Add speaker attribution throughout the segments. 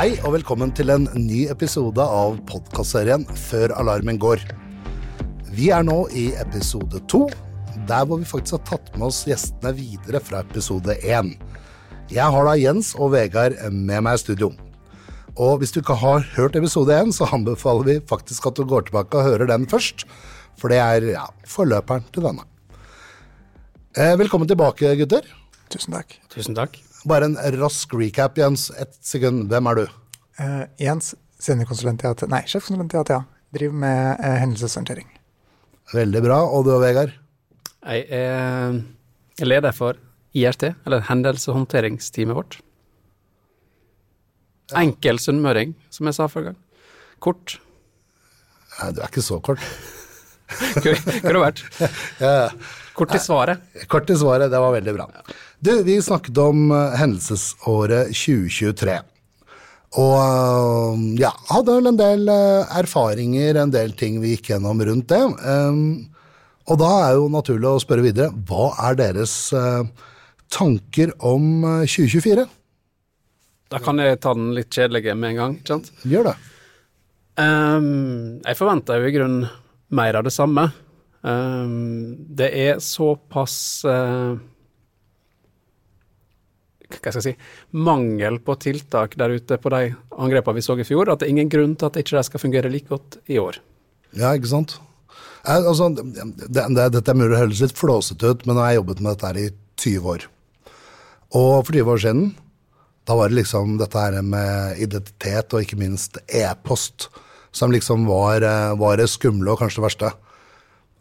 Speaker 1: Hei og velkommen til en ny episode av podkastserien Før alarmen går. Vi er nå i episode to, der hvor vi faktisk har tatt med oss gjestene videre fra episode én. Jeg har da Jens og Vegard med meg i studio. Og hvis du ikke har hørt episode én, så anbefaler vi faktisk at du går tilbake og hører den først. For det er ja, forløperen til denne. Eh, velkommen tilbake, gutter.
Speaker 2: Tusen takk.
Speaker 3: Tusen takk.
Speaker 1: Bare en rask recap, Jens. Ett sekund. Hvem er du?
Speaker 2: Uh, Jens, seniorkonsulent i ATA, nei, sjefkonsulent i ATA. Driver med uh, hendelseshåndtering.
Speaker 1: Veldig bra. Og du, Vegard?
Speaker 3: Jeg er leder for IRT, eller hendelseshåndteringsteamet vårt. Ja. Enkel sunnmøring, som jeg sa forrige gang. Kort.
Speaker 1: Nei, du er ikke så kort.
Speaker 3: Det vært? Kort i svaret.
Speaker 1: Kort i svaret, det var veldig bra. Du, vi snakket om uh, hendelsesåret 2023. Og uh, ja, hadde vel en del uh, erfaringer, en del ting vi gikk gjennom rundt det. Og da er jo naturlig å spørre videre, hva er deres tanker om 2024?
Speaker 3: Da kan jeg ta den litt kjedelige med en gang, ikke sant?
Speaker 1: Gjør det.
Speaker 3: Um, jeg forventer jo i grunnen mer av det samme. Um, det er såpass uh, hva skal jeg si, mangel på tiltak der ute på de angrepene vi så i fjor, at det er ingen grunn til at ikke de skal fungere like godt i år.
Speaker 1: Ja, ikke sant. Jeg, altså, det, det, dette mulig å høres litt flåsete ut, men jeg har jobbet med dette her i 20 år. Og for 20 år siden, da var det liksom dette her med identitet og ikke minst e-post som liksom var, eh, var det skumle og kanskje det verste.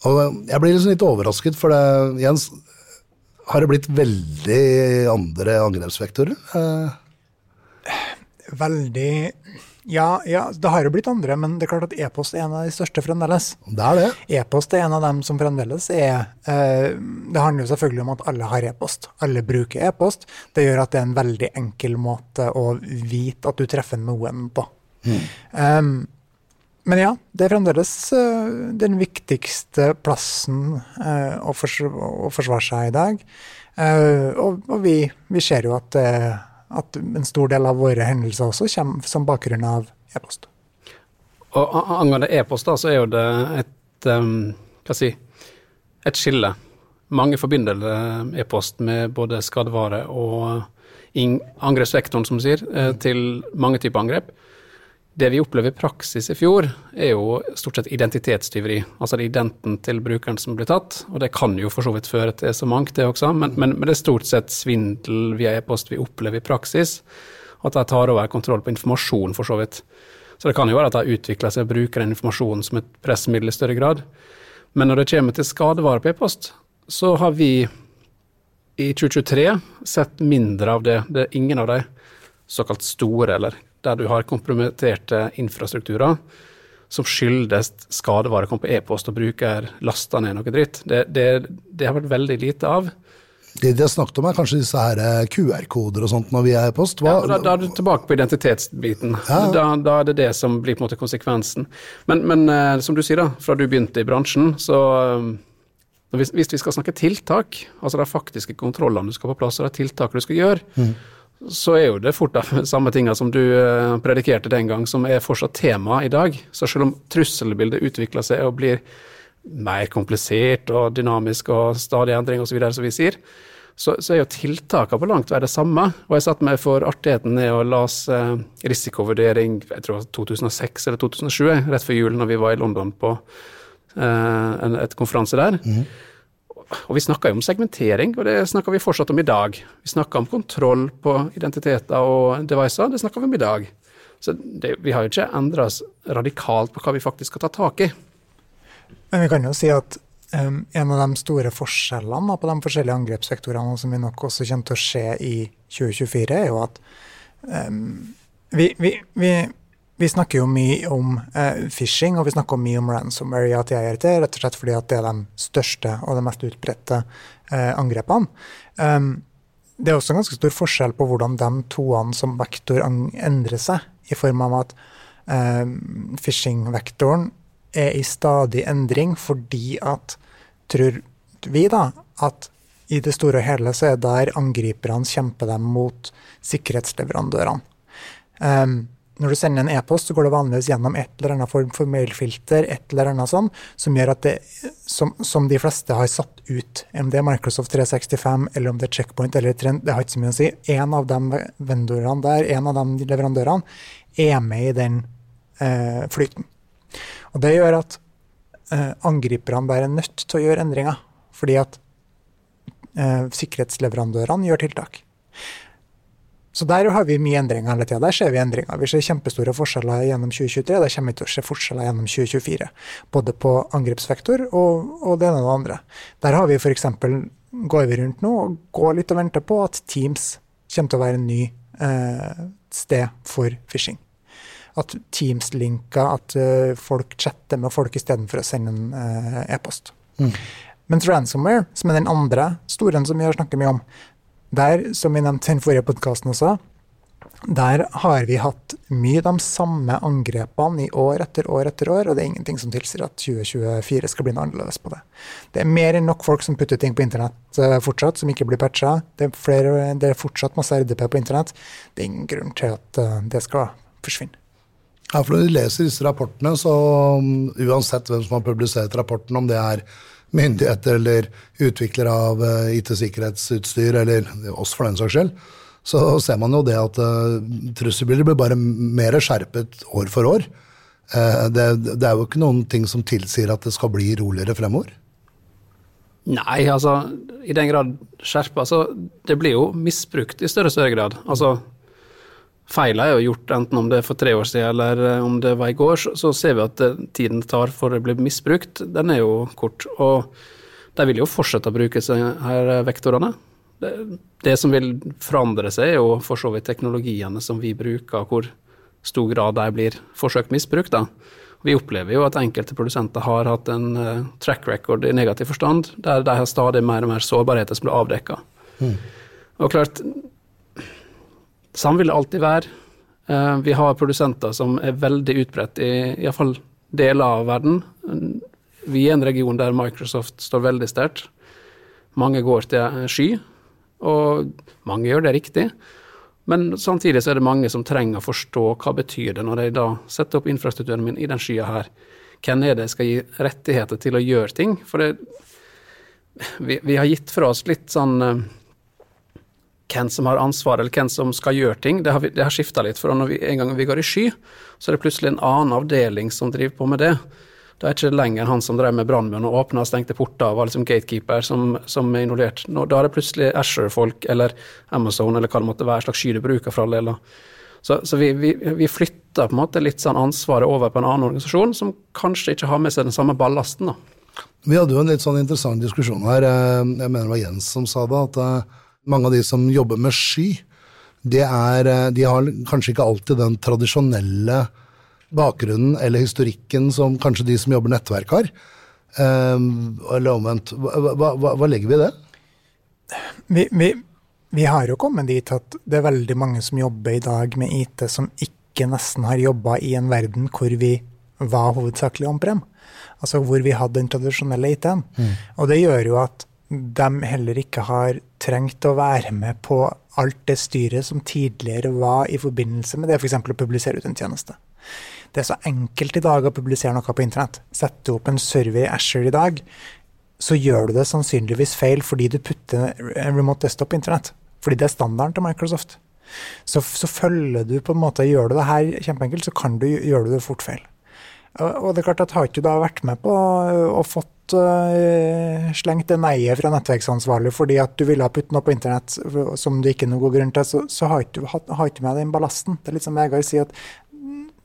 Speaker 1: Og jeg blir liksom litt overrasket, for det, Jens, har det blitt veldig andre angrepsvektorer? Eh.
Speaker 2: Veldig ja, ja, det har jo blitt andre, men det er klart at e-post er en av de største fremdeles.
Speaker 1: Det er det.
Speaker 2: E-post er en av dem som fremdeles er eh, Det handler jo selvfølgelig om at alle har e-post. Alle bruker e-post. Det gjør at det er en veldig enkel måte å vite at du treffer noen på. Mm. Um, men ja, det er fremdeles uh, den viktigste plassen uh, å, forsv å, forsvare seg i dag. Uh, og, vi, vi, ser jo at, at, en stor del av våre hendelser også kommer som bakgrunn av e-post.
Speaker 3: Og Angående e-post, så er jo det et, hva si, et skille. Mange forbinder e-post med både skadevare og angrepsvektoren, som du sier, til mange typer angrep. Det vi opplever i praksis i fjor, er jo stort sett identitetstyveri. Altså det er identen til brukeren som blir tatt, og det kan jo for så vidt føre til så mangt, det også, men, men, men det er stort sett svindel via e-post vi opplever i praksis. At de tar over kontroll på informasjon, for så vidt. Så det kan jo være at de utvikler seg og bruker den informasjonen som et pressmiddel i større grad. Men når det kommer til skadevare på e-post, så har vi i 2023 sett mindre av det. Det er ingen av de såkalt store, eller der du har kompromitterte infrastrukturer som skyldes skadevare kom på e-post og bruker lasta ned noe dritt. Det, det, det, har vært veldig lite av.
Speaker 1: Det de har snakket om, er kanskje disse her eh, QR-koder og sånt når vi er e-post?
Speaker 3: Ja, da, da, er du tilbake på identitetsbiten. Ja. Da, da, er det det som blir på en måte konsekvensen. Men, men uh, som du sier, da, fra du begynte i bransjen, så um, hvis, hvis, vi skal snakke tiltak, altså de faktiske kontrollene du skal på plass, og de tiltakene du skal gjøre, mm så er jo det fort de samme tinga som du eh, predikerte den gang, som er fortsatt tema i dag. Så selv om trusselbildet utvikler seg og blir mer komplisert og dynamisk og stadig endring osv., som vi sier, så, så, er jo tiltakene på langt vei det samme. Og jeg satte meg for artigheten ned og leste eh, risikovurdering jeg tror 2006 eller 2007, rett før jul, når vi var i London på eh, en, et konferanse der. Mm. Og vi snakka jo om segmentering, og det snakker vi fortsatt om i dag. Vi snakka om kontroll på identiteter og devicer, det snakker vi om i dag. Så det, vi har jo ikke endra oss radikalt på hva vi faktisk skal ta tak i.
Speaker 2: Men vi kan jo si at um, en av de store forskjellene på de forskjellige angrepssektorene som vi nok også kommer til å se i 2024, er jo at um, vi, vi, vi vi snakker jo mye om eh, phishing, og vi snakker mye om ransomware i ATIRT, rett og slett fordi at det er de største og de mest utbredte eh, angrepene. Um, det er også en ganske stor forskjell på hvordan de toene som vektor endrer seg, i form av at eh, phishing-vektoren er i stadig endring fordi at, tror vi da, at i det store og hele så er der angriperne kjemper dem mot sikkerhetsleverandørene. Um, når du sender en e-post, så går det vanligvis gjennom et eller annet form for mailfilter, et eller annet sånn, som gjør at det, som, som, de fleste har satt ut. Om det er Microsoft 365, eller om det er Checkpoint eller Trend, det har ikke så mye å si. En av de vendorene der, en av de leverandørene, er med i den eh, flyten. Og det gjør at eh, angriperne der er nødt til å gjøre endringer, fordi at eh, sikkerhetsleverandørene gjør tiltak. Så der har vi mye endringer hele tida. Der ser vi endringer. Vi ser kjempestore forskjeller gjennom 2023. Det kommer vi til å se forskjeller gjennom 2024. Både på angrepsvektor og, og det ene og det andre. Der har vi f.eks. går vi rundt nå og går litt og venter på at Teams kommer til å være en ny eh, sted for phishing. At Teams-linker, at uh, folk chatter med folk istedenfor å sende en uh, e-post. Mm. Mens ransomware, som er den andre store som vi har snakket mye om, der, som vi nevnte i den forrige podkasten også, der har vi hatt mye de samme angrepene i år etter år etter år, og det er ingenting som tilsier at 2024 skal bli noe annerledes på det. Det er mer enn nok folk som putter ting på internett uh, fortsatt, som ikke blir patcha. Det er, flere, det er fortsatt masse RDP på internett. Det er ingen grunn til at uh, det skal forsvinne.
Speaker 1: Ja, for Når du leser disse rapportene, så um, uansett hvem som har publisert rapporten, om det er myndigheter eller utviklere av uh, IT-sikkerhetsutstyr, eller oss for den saks skyld, så ser man jo det at uh, trusselbildet blir bare mer skjerpet år for år. Uh, det, det, er jo ikke noen ting som tilsier at det skal bli roligere fremover.
Speaker 3: Nei, altså i den grad skjerpa, så det blir jo misbrukt i større og større grad. Altså feil er jo gjort, enten om det er for tre år siden eller eh, om det var i går, så, så ser vi at eh, tiden det tar for å bli misbrukt, den er jo kort. Og de vil jo fortsette å bruke her eh, vektorene. Det, det, som vil forandre seg, er jo for så vidt teknologiene som vi bruker, hvor stor grad de blir forsøkt misbrukt. da. Vi opplever jo at enkelte produsenter har hatt en track record i negativ forstand, der de har stadig mer og mer sårbarheter som blir avdekka. Mm. Og klart, Sånn vil det alltid være. Eh, vi har produsenter som er veldig utbredt i iallfall deler av verden. Vi er en region der Microsoft står veldig sterkt. Mange går til sky, og mange gjør det riktig. Men samtidig så er det mange som trenger å forstå hva betyr det når de da setter opp infrastrukturen min i den skya her. Hvem er det jeg skal gi rettigheter til å gjøre ting? For det, vi, vi, har gitt fra oss litt sånn eh, hvem som har ansvar, eller hvem som skal gjøre ting. Det har, vi, har skifta litt. For når vi, en gang vi går i sky, så er det plutselig en annen avdeling som driver på med det. Da er det ikke lenger han som drev med brannmenn og åpna og stengte porter og var liksom gatekeeper som, som er involvert. Nå, da er det plutselig Asher-folk eller Amazon eller hva det måtte være, slags sky du bruker for alle deler. Så, så vi, vi, vi, flytter på en måte litt sånn ansvaret over på en annen organisasjon som kanskje ikke har med seg den samme ballasten. da.
Speaker 1: Vi hadde jo en litt sånn interessant diskusjon her, eh, jeg mener det var Jens som sa det, at eh, mange av de som jobber med sky, er, eh, de har kanskje ikke alltid den tradisjonelle bakgrunnen eller historikken som kanskje de som jobber nettverk har. Um, eller omvendt. Hva, hva, hva, legger vi i det?
Speaker 2: Vi, vi, vi, har jo kommet dit at det er veldig mange som jobber i dag med IT, som ikke nesten har jobba i en verden hvor vi var hovedsakelig omprem Altså hvor vi hadde den tradisjonelle IT-en. Mm. Og det gjør jo at de heller ikke har trengt å være med på alt det styret som tidligere var i forbindelse med det f.eks. å publisere ut en tjeneste. Det er så enkelt i dag å publisere noe på internett. Setter du opp en server i Asher i dag, så gjør du det sannsynligvis feil fordi du putter en remote desktop på internett. Fordi det er standarden til Microsoft. Så, så følger du på en måte Gjør du det her kjempeenkelt, så kan du, gjør du det fort feil. Og det er klart at Har ikke du da vært med på og fått uh, slengt det nei fra nettverksansvarlig fordi at du ville ha puttet noe på internett som du ikke har noen god grunn til, så, så har du ikke med den ballasten. Det er litt som Vegard sier, at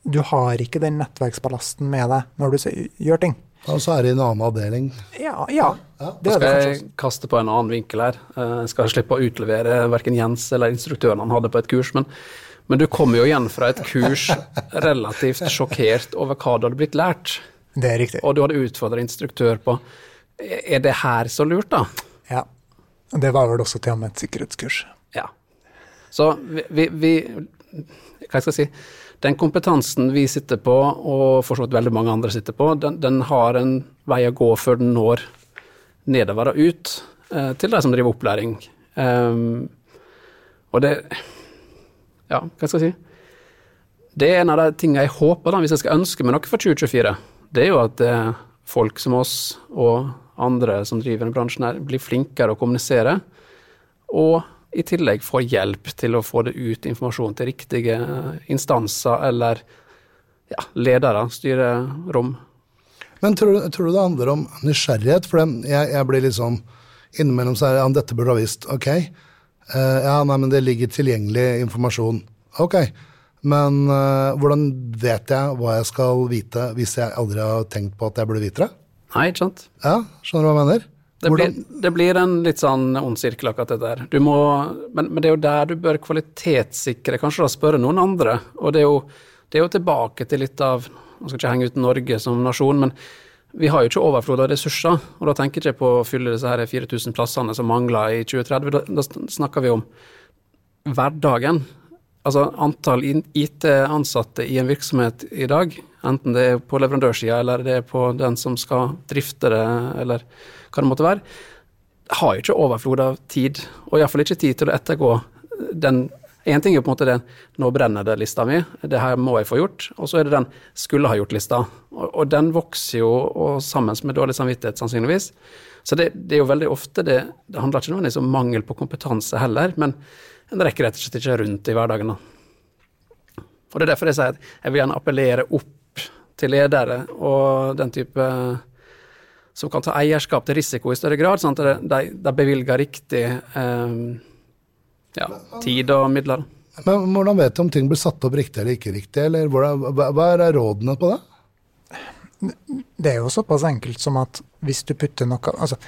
Speaker 2: du har ikke den nettverksballasten med deg når du gjør ting.
Speaker 1: Og så er det en annen avdeling.
Speaker 2: Ja. ja.
Speaker 3: ja. Det skal jeg kaste på en annen vinkel her. Eh, jeg skal slippe å utlevere verken Jens eller instruktøren han hadde på et kurs. Men, men du kommer jo igjen fra et kurs relativt sjokkert over hva du hadde blitt lært.
Speaker 2: Det er riktig.
Speaker 3: Og du hadde utfordra instruktør på er det her så lurt, da?
Speaker 2: Ja. Det var vel også til og med et sikkerhetskurs.
Speaker 3: Ja. Så vi, vi, Hva skal jeg si? Den kompetansen vi sitter på, og for så vidt veldig mange andre sitter på, den, den, har en vei å gå før den når nedover og ut eh, til de som driver opplæring. Um, og det Ja, hva skal jeg si? Det er en av de tingene jeg håper, da, hvis jeg skal ønske meg noe for 2024. Det er jo at eh, folk som oss og andre som driver denne bransjen her, blir flinkere å kommunisere. Og i tillegg får hjelp til å få det ut informasjon til riktige instanser eller ja, ledere, styrerom.
Speaker 1: Men tror, tror du det handler om nysgjerrighet? For jeg, jeg blir liksom Innimellom så er det dette burde du ha visst. Ok. Eh, ja, nei, men det ligger tilgjengelig informasjon. Ok. Men uh, hvordan vet jeg hva jeg skal vite hvis jeg aldri har tenkt på at jeg burde vite det?
Speaker 3: Nei, ikke sant?
Speaker 1: Ja, skjønner du hva jeg mener?
Speaker 3: Det blir, det blir en litt sånn ond sirkel, akkurat det der. Du må, men, men det er jo der du bør kvalitetssikre, kanskje da spørre noen andre. Og det er jo, det er jo tilbake til litt av Nå skal ikke henge ut Norge som nasjon, men vi har jo ikke overflod av ressurser. Og da tenker jeg ikke på å fylle disse her 4000 plassene som mangler i 2030. Da, da snakker vi om hverdagen. Altså antall IT-ansatte i en virksomhet i dag, enten det er på leverandørsida eller det er på den som skal drifte det, eller hva det måtte være, har jo ikke overflod av tid, og iallfall ikke tid til å ettergå den Én ting er på en måte den 'nå brenner det'-lista mi, det her må jeg få gjort, og så er det den 'skulle ha gjort'-lista. Og, og den vokser jo og sammen med dårlig samvittighet, sannsynligvis. Så det, det er jo veldig ofte det Det handler ikke nødvendigvis om mangel på kompetanse heller, men en rekker rett og slett ikke rundt i hverdagen. da. Og Det er derfor jeg sier at jeg vil gjerne appellere opp til ledere og den type som kan ta eierskap til risiko i større grad, sånn at de, de bevilger riktig eh, ja, tid og midler.
Speaker 1: Men hvordan vet du om ting blir satt opp riktig eller ikke riktig? Eller hvordan, hva, er rådene på det?
Speaker 2: Det er jo såpass enkelt som at hvis du putter noe altså,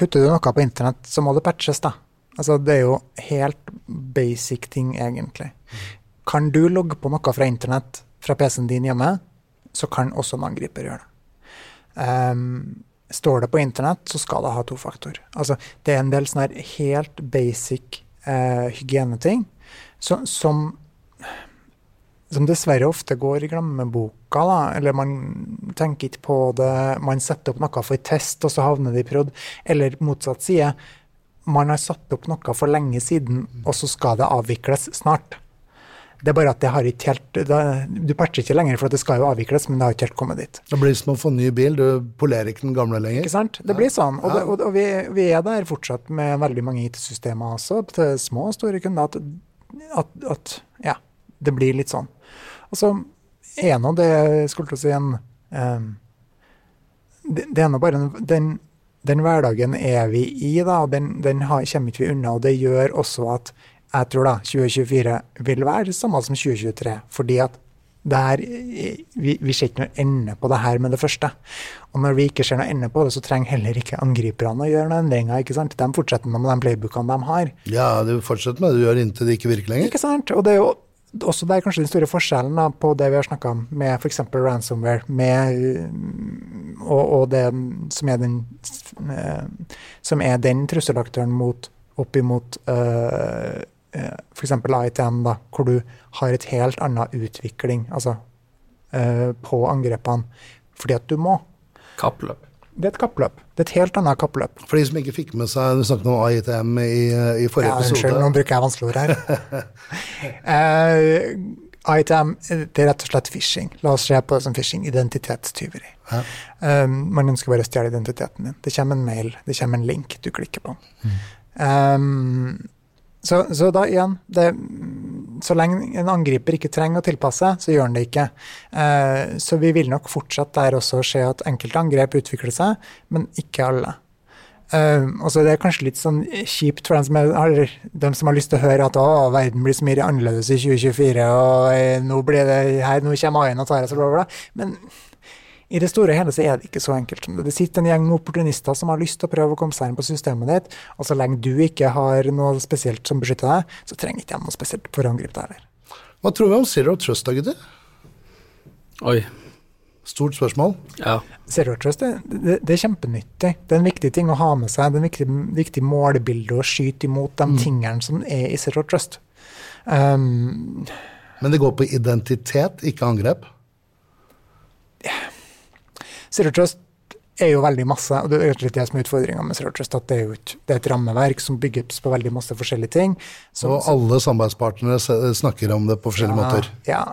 Speaker 2: Putter du noe på internett, så må det patches, da. Altså, det er jo helt basic ting, egentlig. Kan du logge på noe fra internett fra PC-en din hjemme, så kan også en angriper gjøre det. Um, står det på internett, så skal det ha tofaktor. Altså, det er en del sånne her helt basic eh, hygieneting så, som som dessverre ofte går i glemmeboka. da, Eller man tenker ikke på det. Man setter opp noe for test, og så havner det i prod. Eller motsatt side. Man har satt opp noe for lenge siden, og så skal det avvikles snart. Det er bare at det har ikke helt det, Du patcher ikke lenger, for det skal jo avvikles, men det har ikke helt kommet dit.
Speaker 1: Det blir som å få ny bil, du polerer ikke den gamle lenger.
Speaker 2: Ikke sant? Det blir sånn. Og, det, og, og vi, vi er der fortsatt med veldig mange IT-systemer også, til små og store kunder, at, at, at ja, det blir litt sånn. Og så er nå det skulle å si en um, det, det er nå bare en, den, den hverdagen er vi i, da, og den, den har, kommer ikke vi unna. Og det gjør også at jeg tror da 2024 vil være det samme som 2023. Fordi at det her, vi, vi ser ikke noe ende på det her med det første. Og når vi ikke ser noe ende på det, så trenger heller ikke angriperne å gjøre noen endringer. ikke sant? De fortsetter med de playbookene de har.
Speaker 1: Ja, du fortsetter med det du gjør inntil det ikke virker lenger.
Speaker 2: Ikke sant? Og det er jo også der kanskje den store forskjellen da, på det vi har snakka om med f.eks. ransomware, med, og, og det som er den, øh, som er den trusselaktøren mot, opp imot øh, f.eks. AITM, da, hvor du har et helt annet utvikling altså, øh, på angrepene fordi at du må.
Speaker 3: Kappløp.
Speaker 2: Det er et kappløp. Det er et helt annet kappløp.
Speaker 1: For de som ikke fikk med seg Du snakket om AITM i, i forrige
Speaker 2: Ja, unnskyld,
Speaker 1: episode.
Speaker 2: nå bruker jeg vanskelige ord her. uh, item, det er rett og slett phishing. La oss se på det som phishing. Identitetstyveri.
Speaker 1: Ja.
Speaker 2: Um, man ønsker bare å stjele identiteten din. Det kommer en mail, det kommer en link, du klikker på Mm. Um, så, så da igjen, det, så lenge en angriper ikke trenger å tilpasse, så gjør han det ikke. Eh, så vi vil nok fortsatt der også se at enkelte angrep utvikler seg, men ikke alle. Eh, og så er det kanskje litt sånn kjipt for dem som, er, dem som har lyst til å høre at å, verden blir så mye annerledes i 2024, og eh, nå, blir det her, nå kommer AI-en og tar oss, bla, bla. Men i det store og hele så er det ikke så enkelt som det. Det sitter en gjeng med opportunister som har lyst til å prøve å komme seg inn på systemet ditt, og så lenge du ikke har noe spesielt som beskytter deg, så trenger ikke de noe spesielt for å angripe deg heller.
Speaker 1: Hva tror vi om Zero Trust, da, gutter?
Speaker 3: Oi.
Speaker 1: Stort spørsmål.
Speaker 3: Ja.
Speaker 2: Zero Trust det, det, det er kjempenyttig. Det er en viktig ting å ha med seg. Det er en viktig, viktig målbilde å skyte imot de tingene som er i Zero Trust. Um,
Speaker 1: Men det går på identitet, ikke angrep.
Speaker 2: Zero Trust er jo veldig masse, og det er litt det som er utfordringa med Zero Trust, at det er jo et, det er et rammeverk som bygges på veldig masse forskjellige ting. Så,
Speaker 1: og alle samarbeidspartnere snakker om det på forskjellige
Speaker 2: ja,
Speaker 1: måter.
Speaker 2: Ja.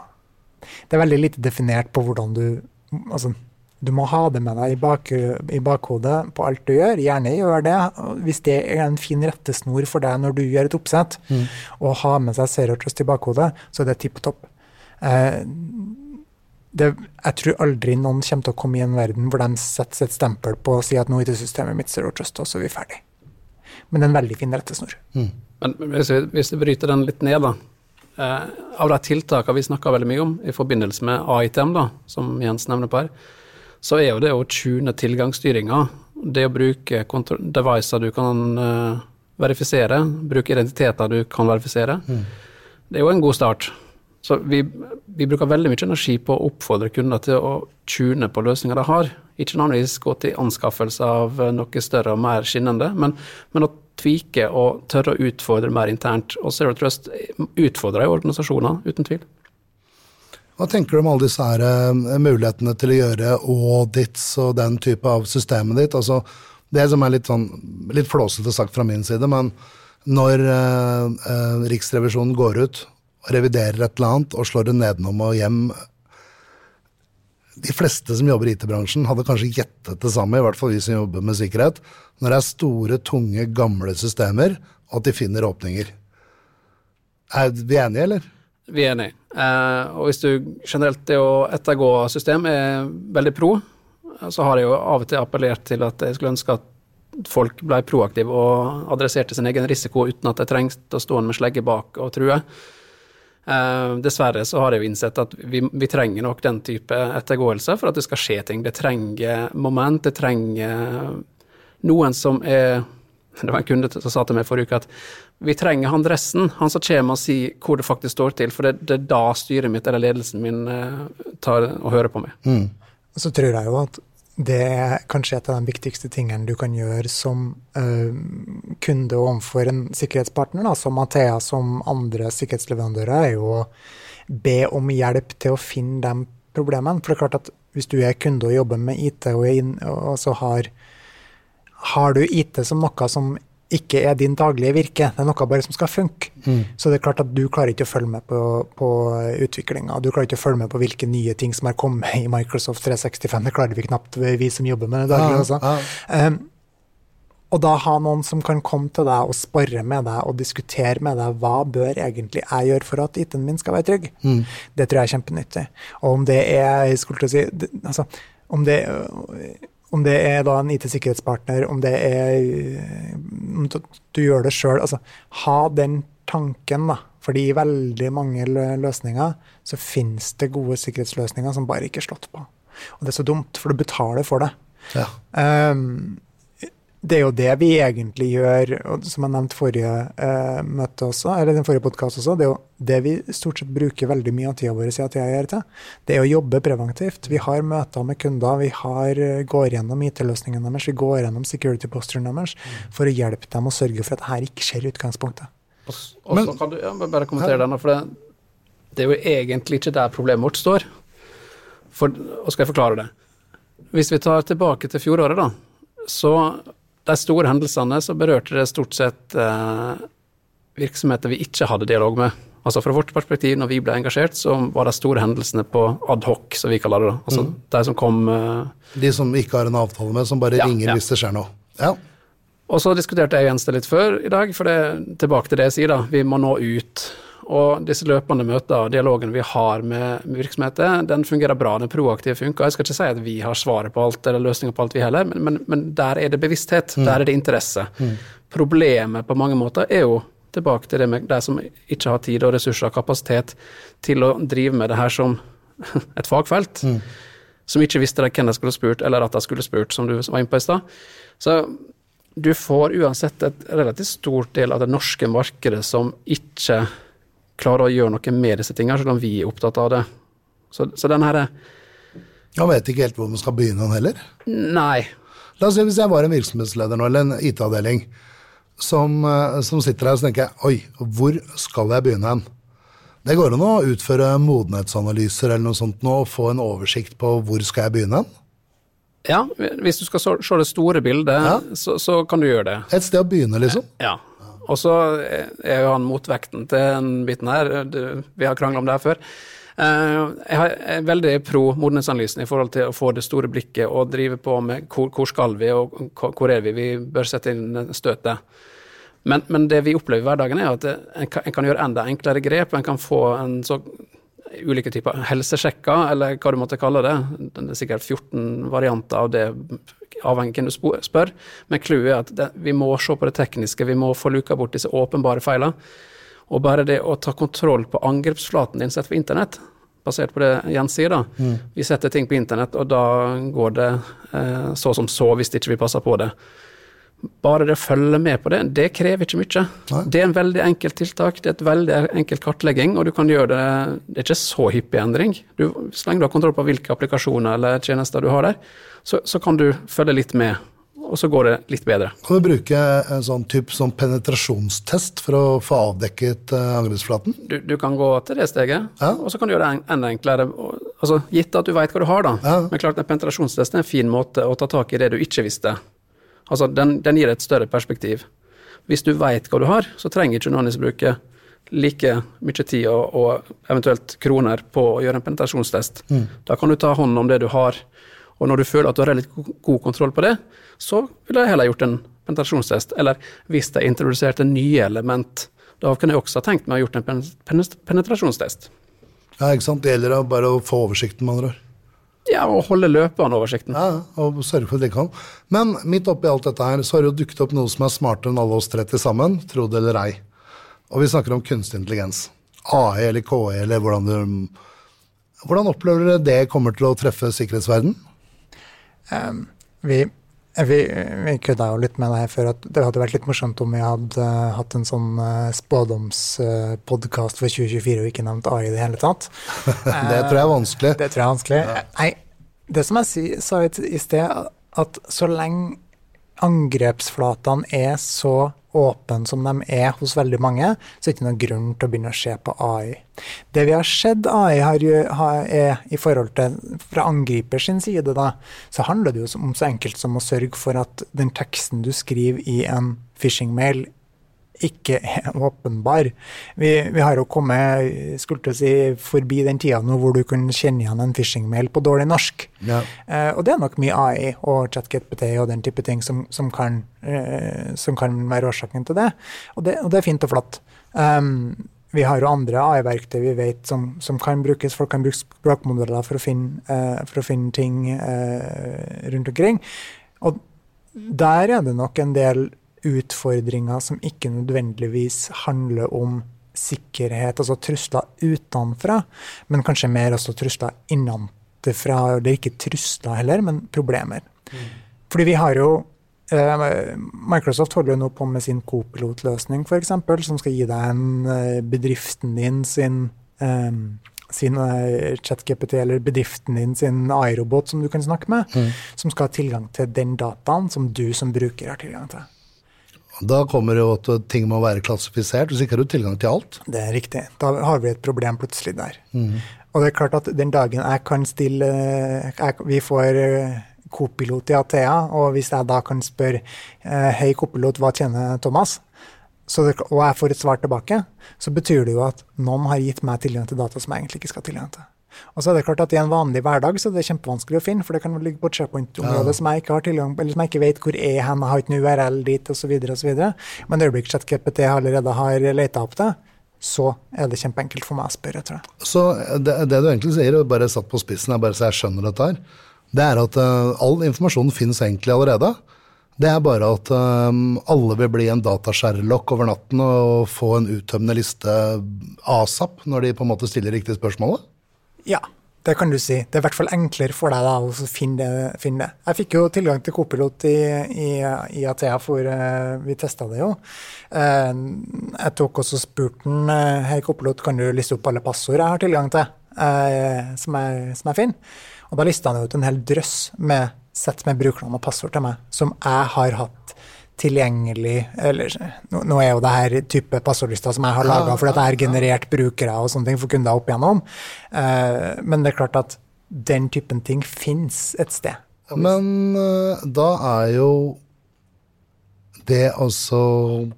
Speaker 2: Det er veldig lite definert på hvordan du Altså, du må ha det med deg i, bak, i bakhodet på alt du gjør. Gjerne gjør det hvis det er en fin rettesnor for deg når du gjør et oppsett. Mm. Og ha med seg Zero Trust i bakhodet, så er det tipp topp. Eh, det, jeg tror aldri noen kommer til å komme i en verden hvor de setter et stempel på å si at nå er det systemet mitt zero trust, og så er vi ferdig. Men det er en veldig fin rettesnor. Mm.
Speaker 3: Men hvis vi, hvis vi, bryter den litt ned, da. Eh, av de tiltakene vi snakker veldig mye om i forbindelse med AITM, da, som Jens nevner på her, så er jo det å tune tilgangsstyringa, det å bruke devicer du kan uh, verifisere, bruke identiteter du kan verifisere, mm. det er jo en god start. Så vi, vi, bruker veldig mye energi på å oppfordre kunder til å tune på løsninger de har. Ikke nødvendigvis gå til anskaffelse av noe større og mer skinnende, men, men å tvike og tørre å utfordre mer internt. Og Zero Trust utfordrer jo organisasjoner, uten tvil.
Speaker 1: Hva tenker du om alle disse her, uh, mulighetene til å gjøre audits og den type av systemet ditt? Altså, det som er litt, sånn, litt flåsete sagt fra min side, men når uh, uh, Riksrevisjonen går ut reviderer et eller annet og slår det nedenom og hjem. De fleste som jobber i IT-bransjen, hadde kanskje gjettet det samme, i hvert fall vi som jobber med sikkerhet, når det er store, tunge, gamle systemer, og at de finner åpninger. Er vi enige, eller?
Speaker 3: Vi er enige. Eh, og hvis du generelt det å ettergå system er veldig pro, så har jeg jo av og til appellert til at jeg skulle ønske at folk ble proaktive og adresserte sin egen risiko uten at de trengte å stå med slegge bak og true. Uh, dessverre så har jeg jo innsett at vi, vi, trenger nok den type ettergåelse for at det skal skje ting. Det trenger moment, det trenger noen som er Det var en kunde som sa til meg forrige uke at vi trenger han dressen, han som kommer og sier hvor det faktisk står til, for det, det er da styret mitt eller ledelsen min uh, tar og hører på meg. Mm.
Speaker 2: Så tror jeg jo at det er kanskje et av de viktigste tingene du kan gjøre som uh, kunde overfor en sikkerhetspartner, da, som Mathea, som andre sikkerhetsleverandører, er jo å be om hjelp til å finne de problemene. For det er klart at hvis du er kunde og jobber med IT, og, inn, og så har, har du IT som noe som ikke er din daglige virke, det er noe bare som skal funke. Mm. Så det er klart at du klarer ikke å følge med på, på utviklinga. Du klarer ikke å følge med på hvilke nye ting som er kommet i Microsoft 365. Det klarer vi knapt, vi som jobber med det daglig. Ja, ja. Um, og da ha noen som kan komme til deg og spare med deg og diskutere med deg hva bør egentlig jeg gjøre for at IT-en min skal være trygg, mm. det tror jeg er kjempenyttig. Og om det er skulle til å si, det, altså, om det om det er da en IT-sikkerhetspartner, om det er om du gjør det sjøl. Altså, ha den tanken, da. Fordi i veldig mange løsninger så finnes det gode sikkerhetsløsninger som bare ikke er slått på. Og det er så dumt, for du betaler for det. Ja. Um, det er jo det vi egentlig gjør, som jeg nevnte forrige eh, møte også, eller den forrige podkast også. Det er jo det vi stort sett bruker veldig mye av tida vår i ATR til. Det er å jobbe preventivt. Vi har møter med kunder, vi har, uh, går gjennom IT-løsningene deres, vi går gjennom security-posturen deres mm. for å hjelpe dem å sørge for at dette ikke skjer i utgangspunktet.
Speaker 3: Og så kan du ja, bare kommentere denne, for det, det, er jo egentlig ikke der problemet vårt står. For, og skal jeg forklare det. Hvis vi tar tilbake til fjoråret, da, så de store hendelsene så berørte det stort sett eh, virksomheter vi ikke hadde dialog med. Altså Fra vårt perspektiv, når vi ble engasjert, så var de store hendelsene på adhoc, som vi kaller det. Altså mm. De som kom eh,
Speaker 1: De som ikke har en avtale med, som bare ja, ringer ja. hvis det skjer noe. Ja.
Speaker 3: Og så diskuterte jeg Jens det litt før i dag, for det, tilbake til det jeg sier, da. Vi må nå ut. Og disse løpende møtene og dialogen vi har med, virksomheter, den fungerer bra. Den proaktive funker. Jeg skal ikke si at vi har svaret på alt eller løsninger på alt, vi heller, men, men, men der er det bevissthet. Mm. Der er det interesse. Mm. Problemet på mange måter er jo tilbake til det med de som ikke har tid og ressurser og kapasitet til å drive med det her som et fagfelt. Mm. Som ikke visste hvem de skulle spurt, eller at de skulle spurt, som du var inne på i stad. Så du får uansett et relativt stort del av det norske markedet som ikke klarer å gjøre noe med disse tingene, selv om vi er opptatt av det. Så, så den herre
Speaker 1: Han vet ikke helt hvor man skal begynne, han heller?
Speaker 3: Nei.
Speaker 1: La oss si hvis jeg var en virksomhetsleder nå, eller en IT-avdeling, som, eh, som, sitter her og tenker jeg, oi, hvor skal jeg begynne hen? Det går an å utføre modenhetsanalyser eller noe sånt nå, og få en oversikt på hvor skal jeg begynne hen?
Speaker 3: Ja, hvis du skal se det store bildet,
Speaker 1: Ja.
Speaker 3: så, så kan du gjøre det.
Speaker 1: Et sted å begynne, liksom.
Speaker 3: Ja. Og så er jo han motvekten til den biten her. Vi har krangla om det her før. Eh, Jeg er veldig pro modenhetsanalysen i forhold til å få det store blikket og drive på med hvor, skal vi og hvor er vi. Vi bør sette inn støtet. Men, men det vi opplever i hverdagen, er at en kan, en kan gjøre enda enklere grep. En kan få en så ulike typer helsesjekker, eller hva du måtte kalle det. Det er sikkert 14 varianter av det, avhengig av hvem du spør. Men clouet er at det, vi må se på det tekniske, vi må få luka bort disse åpenbare feilene. Og bare det å ta kontroll på angrepsflaten din sett på internett, basert på det Jens sier, da. Vi setter ting på internett, og da går det eh, så som så, hvis ikke vi passer på det. Bare det å følge med på det, det krever ikke mye.
Speaker 1: Nei.
Speaker 3: Det er en veldig enkelt tiltak, det er et veldig enkelt kartlegging, og du kan gjøre det Det er ikke så hyppig endring. Du, så lenge du har kontroll på hvilke applikasjoner eller tjenester du har der, så, så kan du følge litt med, og så går det litt bedre.
Speaker 1: Kan du bruke en sånn type sånn penetrasjonstest for å få avdekket eh, angrepsflaten?
Speaker 3: Du, du kan gå til det steget,
Speaker 1: Ja.
Speaker 3: og så kan du gjøre det enda enklere. Altså, gitt at du vet hva du har, da.
Speaker 1: Ja.
Speaker 3: Men klart en penetrasjonstest er en fin måte å ta tak i det du ikke visste. Altså, den, den gir et større perspektiv. Hvis du vet hva du har, så trenger ikke nødvendigvis bruke like mye tid og, og eventuelt kroner på å gjøre en penetrasjonstest. Da kan du ta hånd om det du har, og når du føler at du har relativt god kontroll på det, så ville jeg heller gjort en penetrasjonstest. Eller hvis jeg introduserte nye element, da kunne jeg også ha tenkt meg å gjort en pen- pen- penetrasjonstest.
Speaker 1: Ja, ikke sant? Det gjelder bare å få oversikten, med andre ord.
Speaker 3: Ja, og holde løpende oversikten.
Speaker 1: Ja, og sørge for at det kan. Men midt oppi alt dette her, så har det jo dukket opp noe som er smartere enn alle oss tre til sammen, tro det eller ei. Og vi snakker om kunstig intelligens. AI eller KE eller hvordan du Hvordan opplever dere det kommer til å treffe sikkerhetsverden?
Speaker 2: Vi, vi, vi kødda jo litt med det her før, at det hadde vært litt morsomt om vi hadde uh, hatt en sånn uh, spådomspodkast for 2024 og ikke nevnt AI i det hele tatt.
Speaker 1: Det tror jeg er vanskelig.
Speaker 2: Det tror jeg er vanskelig. Nei, det som jeg sa i sted, at så lenge angrepsflatene er så åpne som de er hos veldig mange, så er det ikke noen grunn til å begynne å se på AI. Det vi har sett AI har, er i forhold til fra angriper sin side, da, så handler det jo om så enkelt som å sørge for at den teksten du skriver i en phishing-mail, ikke er åpenbar. Vi, vi har jo kommet skulle si, forbi den tida nå hvor du kunne kjenne igjen en phishing-mail på dårlig norsk.
Speaker 1: Ja.
Speaker 2: Eh, og det er nok mye AI og ChatGPT og den type ting som, som, kan, eh, som kan være årsaken til det. Og det, og det er fint og flott. Um, vi har jo andre AI-verktøy vi vet som, som kan brukes. Folk kan bruke språkmodeller for å finne, eh, for å finne ting eh, rundt omkring. Og der er det nok en del utfordringer som ikke nødvendigvis handler om sikkerhet, altså trusler utenfra, men kanskje mer også trusler innenfra. er ikke trusler heller, men problemer. Fordi vi har jo eh, Microsoft holder jo nå på med sin Copilot-løsning, f.eks., som skal gi deg en eh, bedriften din sin eh, sin ChatGPT eller bedriften din sin AI-robot som du kan snakke med, som skal ha tilgang til den dataen som du som bruker har tilgang til.
Speaker 1: Da kommer det jo at ting må være klassifisert, hvis ikke har du tilgang til alt.
Speaker 2: Det er riktig. Da har vi et problem plutselig der. Og det er klart at den dagen jeg kan stille jeg, Vi får eh, kopilot i Athea, og hvis jeg da kan spørre eh, Hei, kopilot, hva tjener Thomas? Så det, og jeg får et svar tilbake, så betyr det jo at noen har gitt meg tilgang til data som jeg egentlig ikke skal ha tilgang til. Og så er det klart at I en vanlig hverdag så er det kjempevanskelig å finne, for det kan ligge på et SharePoint-område som jeg ikke har tilgang på, eller som jeg ikke vet hvor er hen, jeg har ikke noe URL dit osv. Men det øyeblikk ChatGPT allerede har leta opp det, så er det kjempeenkelt for meg å spørre, tror jeg.
Speaker 1: Så det, det du egentlig sier, og bare satt på spissen, her, bare så jeg skjønner dette her, det er at uh, all informasjonen finnes egentlig allerede. Det er bare at um, alle vil bli en datasherlock over natten og få en uttømmende liste asap når de på en måte stiller riktig spørsmålet.
Speaker 2: Ja, det kan du si. Det er i hvert fall enklere for deg da, å finne det, finne det. Jeg fikk jo tilgang til Copilot i, i, i Athea, for uh, vi testa det jo. Uh, jeg tok også spurten uh, Hei, Copilot, kan du liste opp alle passord jeg har tilgang til, som, er, som jeg finner? Og da lista han ut en hel drøss med sett med brukernavn og passord til meg, som jeg har hatt tilgjengelig eller Nå, nå er jo det her type passordlister som jeg har laga fordi at er generert brukere og sånne ting for kunder opp igjennom. Uh, men det er klart at den typen ting fins et sted.
Speaker 1: Men uh, da er jo det å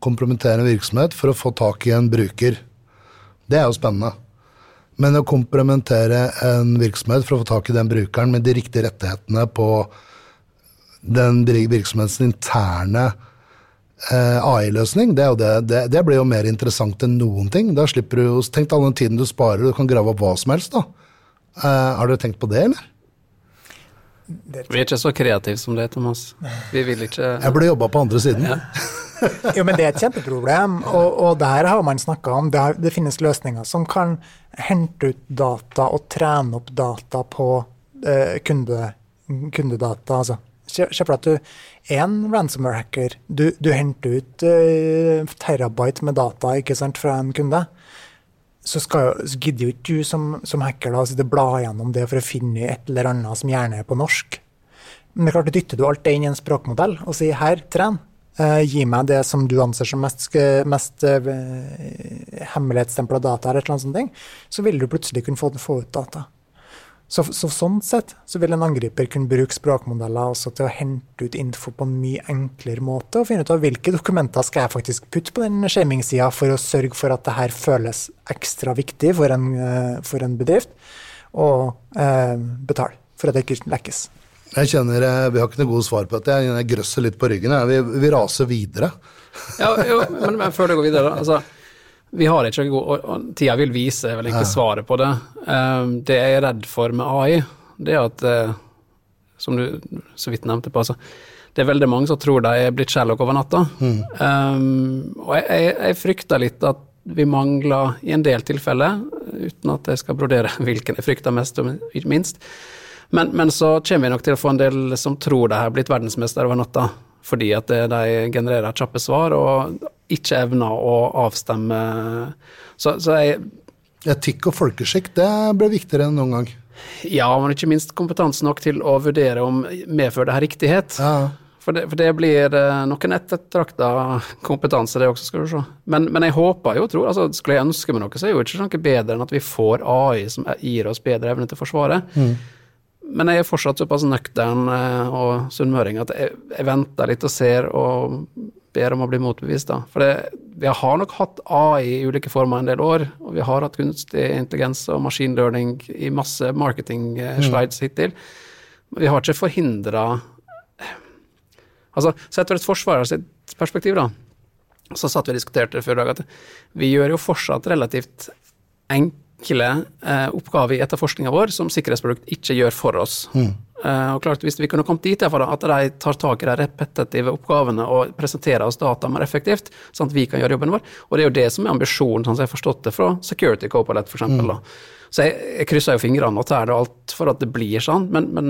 Speaker 1: kompromittere en virksomhet for å få tak i en bruker, det er jo spennende. Men å kompromittere en virksomhet for å få tak i den brukeren med de riktige rettighetene på den virksomhetens interne AI-løsning, det, er det, det, det blir jo mer interessant enn noen ting. Da slipper du Tenk all den tiden du sparer, du kan grave opp hva som helst, da. Eh, har dere tenkt på det, eller?
Speaker 3: Vi er ikke så kreative som det, Thomas. Vi vil ikke
Speaker 1: Jeg burde jobba på andre siden. Ja.
Speaker 2: jo, men det er et kjempeproblem, og, og der har man snakka om det, det, finnes løsninger som kan hente ut data og trene opp data på eh, kunde, kundedata. altså. Se for deg at du en ransomware-hacker. Du, du, henter ut uh, terabyte med data ikke sant, fra en kunde så, skal, så gidder jo ikke du som, som hacker da, og bla gjennom det for å finne et eller annet som gjerne er på norsk. Men det er klart, dytter du alt det inn i en språkmodell og sier 'her, tren', uh, gi meg det som du anser som mest, mest uh, hemmelighetsstempla data, eller et eller annet sånt, så vil du plutselig kunne få, få ut data. Så, så, sånn sett så vil en angriper kunne bruke språkmodeller også til å hente ut info på en mye enklere måte, og finne ut av hvilke dokumenter skal jeg faktisk putte på den shaming-sida for å sørge for at det her føles ekstra viktig for en, eh, for en bedrift, og eh, betale for at det ikke lekkes.
Speaker 1: Jeg kjenner, eh, Vi har ikke noe gode svar på dette. Jeg grøsser litt på ryggen. Vi, vi raser videre.
Speaker 3: ja, jo, men, men før det går videre, altså vi har ikke god og Tida vil vise vel ikke svaret på det. Um, det jeg er redd for med AI, det er at, uh, som du så vidt nevnte på, altså, det er veldig mange som tror de er blitt Sherlock over natta. Mm. Um, og jeg, jeg, jeg, frykter litt at vi mangler i en del tilfeller, uten at jeg skal brodere hvilken jeg frykter mest og minst. Men, men så kommer vi nok til å få en del som tror de har blitt verdensmester over natta fordi at de genererer kjappe svar og ikke evner å avstemme. Så, så jeg
Speaker 1: Etikk og folkeskikk, det ble viktigere enn noen gang.
Speaker 3: Ja, men ikke minst kompetanse nok til å vurdere om medfører det her riktighet. Ja. For det, for det, blir eh, noen ettertrakta kompetanse, det også, skal du se. Men, men jeg håper jo, tror, altså Skulle jeg ønske meg noe, så er jo ikke noe bedre enn at vi får AI som gir oss bedre evne til Forsvaret. Mm. Men jeg er fortsatt såpass nøktern eh, og sunnmøring at jeg, jeg, venter litt og ser og ber om å bli motbevist. da. For det, vi har nok hatt AI i ulike former en del år, og vi har hatt kunstig intelligens og maskinlearning i masse marketing-slides mm. hittil. Men vi har ikke forhindra Altså, sett fra et forsvarer sitt perspektiv, da, så satt vi og diskuterte det før i dag at vi gjør jo fortsatt relativt enkle eh, oppgaver i etterforskninga vår som sikkerhetsprodukt ikke gjør for oss. Mm. Eh, og klart, Hvis vi kunne kommet dit for at de tar tak i de repetitive oppgavene og presenterer oss data mer effektivt, sånn at vi kan gjøre jobben vår, og det er jo det som er ambisjonen, sånn som jeg har forstått det fra Security Copilot f.eks. Mm. Så jeg, jeg krysser jo fingrene og tær og alt for at det blir sånn, men, men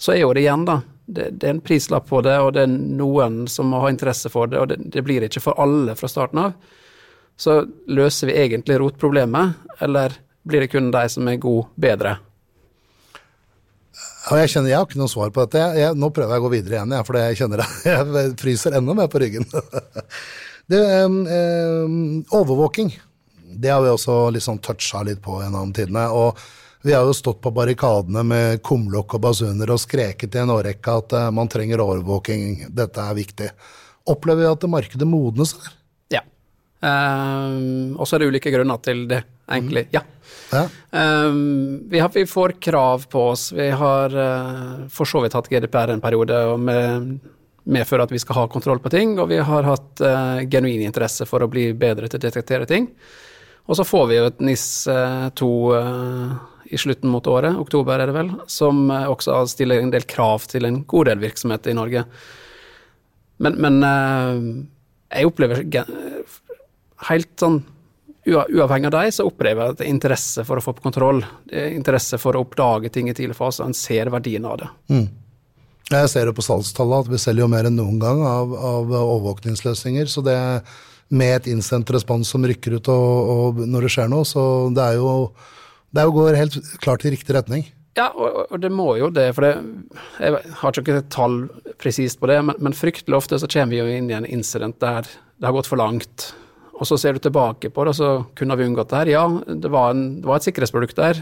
Speaker 3: så er jo det igjen, da. Det, det, er en prislapp på det, og det er noen som må ha interesse for det, og det, det blir ikke for alle fra starten av så løser vi egentlig rotproblemet, eller blir det kun de som er gode, bedre?
Speaker 1: Ja, jeg kjenner jeg har ikke noe svar på dette. Jeg, jeg, nå prøver jeg å gå videre igjen, jeg, for jeg kjenner jeg fryser enda mer på ryggen. det, eh, overvåking, det har vi også liksom toucha litt på gjennom tidene. og vi har jo stått på barrikadene med kumlokk og basuner og skreket i en årrekke at eh, man trenger overvåking, dette er viktig. Opplever vi at markedet modnes? Ja.
Speaker 3: Um, og så er det ulike grunner til det, egentlig. Mm. Ja. ja. Um, vi, har, vi, får krav på oss. Vi har uh, for så vidt hatt GDPR en periode og med, medfører at vi skal ha kontroll på ting, og vi har hatt uh, genuin interesse for å bli bedre til å detektere ting. Og så får vi jo et NIS 2 uh, i slutten mot året, oktober er det vel, som også stiller en del krav til en god del virksomhet i Norge. Men, men jeg opplever helt sånn uavhengig av deg, så opplever jeg at det er interesse for å få på kontroll. Det er interesse for å oppdage ting i tidlig fase, en ser verdien av det. Mm.
Speaker 1: Jeg ser det på salgstallet at vi selger jo mer enn noen gang av, av overvåkningsløsninger. Så det med et innsendt respons som rykker ut og, og når det skjer noe, så det er jo det er jo går helt klart i riktig retning.
Speaker 3: Ja, og, og, det må jo det, for det, jeg har ikke et tall presist på det, men, men, fryktelig ofte så kommer vi jo inn i en incident der det har gått for langt Og så ser du tilbake på det, og så kunne vi unngått det her. Ja, det var, en, det var et sikkerhetsprodukt der.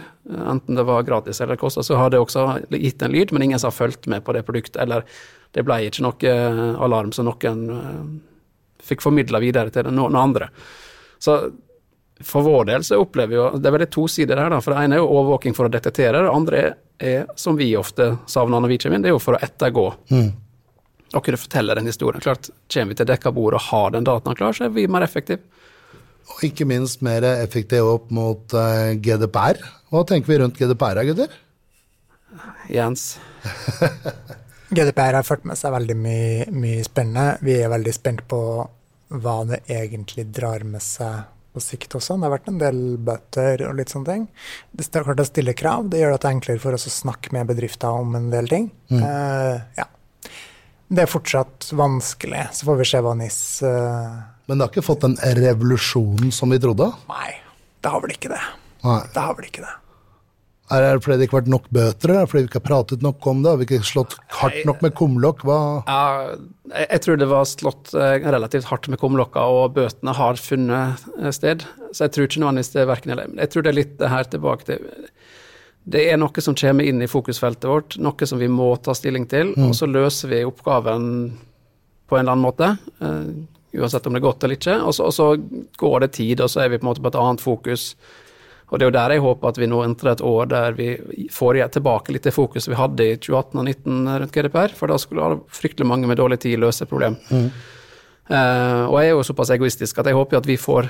Speaker 3: Enten det var gratis eller kosta, så har det også gitt en lyd, men ingen som har fulgt med på det produktet. Eller det ble ikke noe alarm som noen uh, fikk formidla videre til noen andre. Så for vår del så opplever vi jo Det er veldig to sider her. da, for Det ene er jo overvåking for å detektere, det andre er som vi ofte savner når vi kommer inn, det er jo for å ettergå. Mm og kunne fortelle den historien. Klart, Kommer vi til dekka bord og har den dataen klar, så er vi mer effektive.
Speaker 1: Og ikke minst mer effektive opp mot uh, GDPR. Hva tenker vi rundt GDPR, gutter?
Speaker 3: Jens?
Speaker 2: GDPR har ført med seg veldig mye, mye spennende. Vi er veldig spent på hva det egentlig drar med seg på sikt også. Det har vært en del bøter og litt sånne ting. Det er klart å stille krav. Det gjør det er enklere for oss å snakke med bedrifter om en del ting. Mm. Uh, ja det er fortsatt vanskelig. Så får vi se hva NIS uh...
Speaker 1: Men det har ikke fått den revolusjonen som vi trodde?
Speaker 2: Nei, det har vel ikke det.
Speaker 1: Nei.
Speaker 2: Det har vel ikke det.
Speaker 1: Er det fordi det ikke har vært nok bøter, eller fordi vi ikke har pratet nok om det? Har vi ikke slått hardt nok med kumlokk? Hva
Speaker 3: ja, Jeg tror det var slått eh, relativt hardt med kumlokka, og bøtene har funnet eh, sted. Så jeg tror ikke nødvendigvis det er verken eller. Jeg tror det er litt det her tilbake til det er noe som kommer inn i fokusfeltet vårt, noe som vi må ta stilling til. Mm. Og så løser vi oppgaven på en eller annen måte, uh, uansett om det er godt eller ikke. Og så, og så, går det tid, og så er vi på en måte på et annet fokus. Og det er jo der jeg håper at vi nå entrer et år der vi får tilbake litt det fokuset vi hadde i 2018 og 2019 rundt GDPR, for da skulle fryktelig mange med dårlig tid løse problem. Mm. Uh, og jeg er jo såpass egoistisk at jeg håper at vi får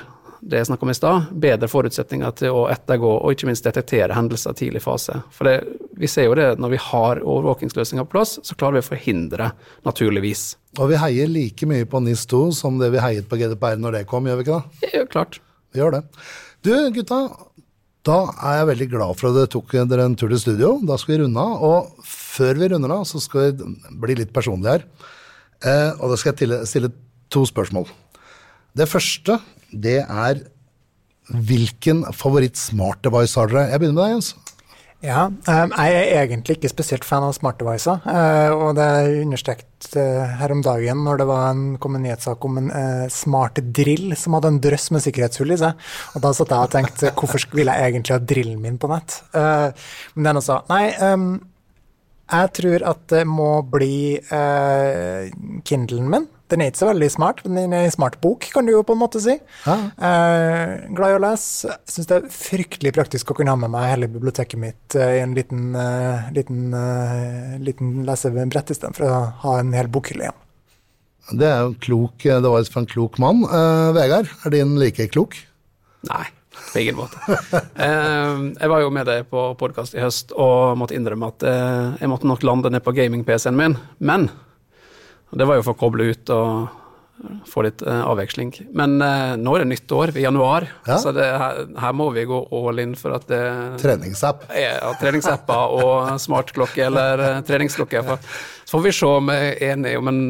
Speaker 3: det jeg snakka om i stad, bedre forutsetninger til å ettergå og ikke minst detektere hendelser tidlig fase. For det, vi ser jo det når vi har overvåkingsløsninger på plass, så klarer vi å forhindre, naturligvis.
Speaker 1: Og vi heier like mye på NIS2 som det vi heiet på GDPR når det kom, gjør vi ikke
Speaker 3: det? Ja, klart.
Speaker 1: Vi gjør det. Du gutta, da er jeg veldig glad for at dere tok dere en tur til studio. Da skal vi runde av. Og før vi runder av, så skal vi bli litt personlige her. Eh, og da skal jeg stille to spørsmål. Det første det er hvilken favoritt-smart-device har dere? Jeg begynner med deg, Jens.
Speaker 2: Ja, um, jeg er egentlig ikke spesielt fan av smart-devicer. Uh, og det er understreket uh, her om dagen når det var en, kom en nyhetssak om en uh, smart drill som hadde en drøss med sikkerhetshull i seg. Og da satt jeg og tenkte hvorfor vil jeg egentlig ha drillen min på nett? men den også. Nei, um, jeg tror at det må bli Kindlen min. Den er ikke så veldig smart, men den er en smart bok, kan du jo på en måte si. Ja. Eh, glad i å lese. Syns det er fryktelig praktisk å kunne ha med meg hele biblioteket mitt eh, i en liten, uh, liten, uh, liten lesebrett istedenfor å ha en hel bokhylle igjen.
Speaker 1: Det er jo klok, det var for en klok mann. Uh, Vegard, er din like klok?
Speaker 3: Nei. På ingen måte. jeg var jo med deg på podkast i høst og måtte innrømme at jeg måtte nok lande ned på gaming-PC-en min. Men det var jo for å koble ut og få litt uh, avveksling. Men uh, nå er det nytt år, i januar, ja. så det, her, her, må vi gå all in for at det
Speaker 1: Treningsapp.
Speaker 3: Ja, treningsapper og smartklokke eller uh, treningsklokke. For, så får vi se om vi er enig om en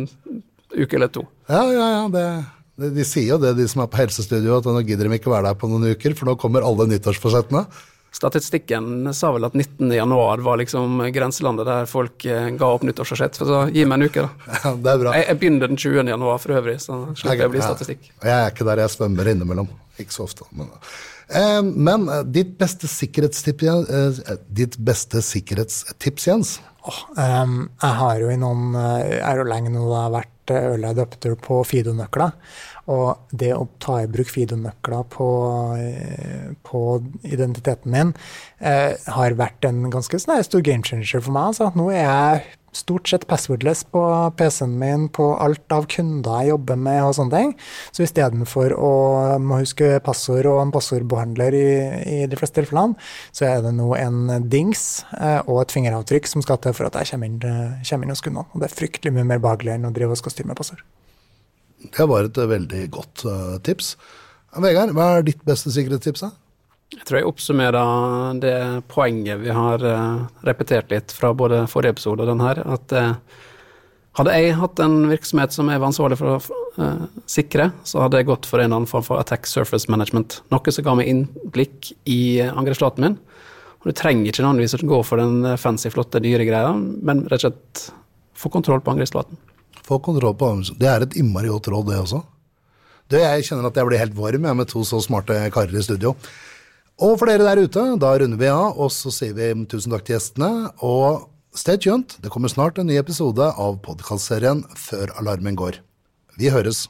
Speaker 3: uke eller to.
Speaker 1: Ja, ja, ja. Det, de sier jo det, de som er på helsestudio, at nå gidder de ikke være der på noen uker, for nå kommer alle nyttårsforsettene.
Speaker 3: Statistikken sa vel at 19.1 var liksom grenselandet der folk eh, ga opp nyttårsforsett. Så gi meg en uke, da.
Speaker 1: Ja, det er bra.
Speaker 3: Jeg, jeg begynner den 20.1 for øvrig, så slipper jeg å bli statistikk.
Speaker 1: Ja, jeg er ikke der, jeg svømmer innimellom. Ikke så ofte. Men, eh, men eh, ditt beste eh, ditt beste sikkerhetstips Jens?
Speaker 2: Oh, um, jeg har jo i noen er jo lenge nå vært early adapter på Fido-nøkler. Og det å ta i bruk FIDO-nøkla på, eh, på, identiteten min eh, har vært en ganske sånn stor game changer for meg. Altså. Nå er jeg stort sett passwordless på PC-en min på alt av kunder jeg jobber med og sånne ting. Så istedenfor å må huske passord og en passordbehandler i, i, de fleste tilfellene, så er det nå en dings eh, og et fingeravtrykk som skal til for at jeg kommer inn, eh, kommer inn hos kundene. Og det er fryktelig mye mer behagelig enn å drive og skal styre med passord.
Speaker 1: Det var et veldig godt uh, tips. Vegard, hva er ditt beste sikkerhetstips?
Speaker 3: Jeg tror jeg oppsummerer det poenget vi har uh, repetert litt fra både forrige episode og den her. At uh, hadde jeg hatt en virksomhet som jeg var ansvarlig for å sikre, så hadde jeg gått for en eller annen form for attack surface management. Noe som ga meg innblikk i angrepsflaten min. Og du trenger ikke nødvendigvis å gå for den fancy, flotte, dyre greia, men rett og slett få kontroll på angrepsflaten.
Speaker 1: Få kontroll på Det er et innmari godt råd, det også. Du, jeg kjenner at jeg blir helt varm jeg, med to så smarte karer i studio. Og for dere der ute, da runder vi av, og så sier vi tusen takk til gjestene. Og stay tuned, det kommer snart en ny episode av podkastserien Før alarmen går. Vi høres.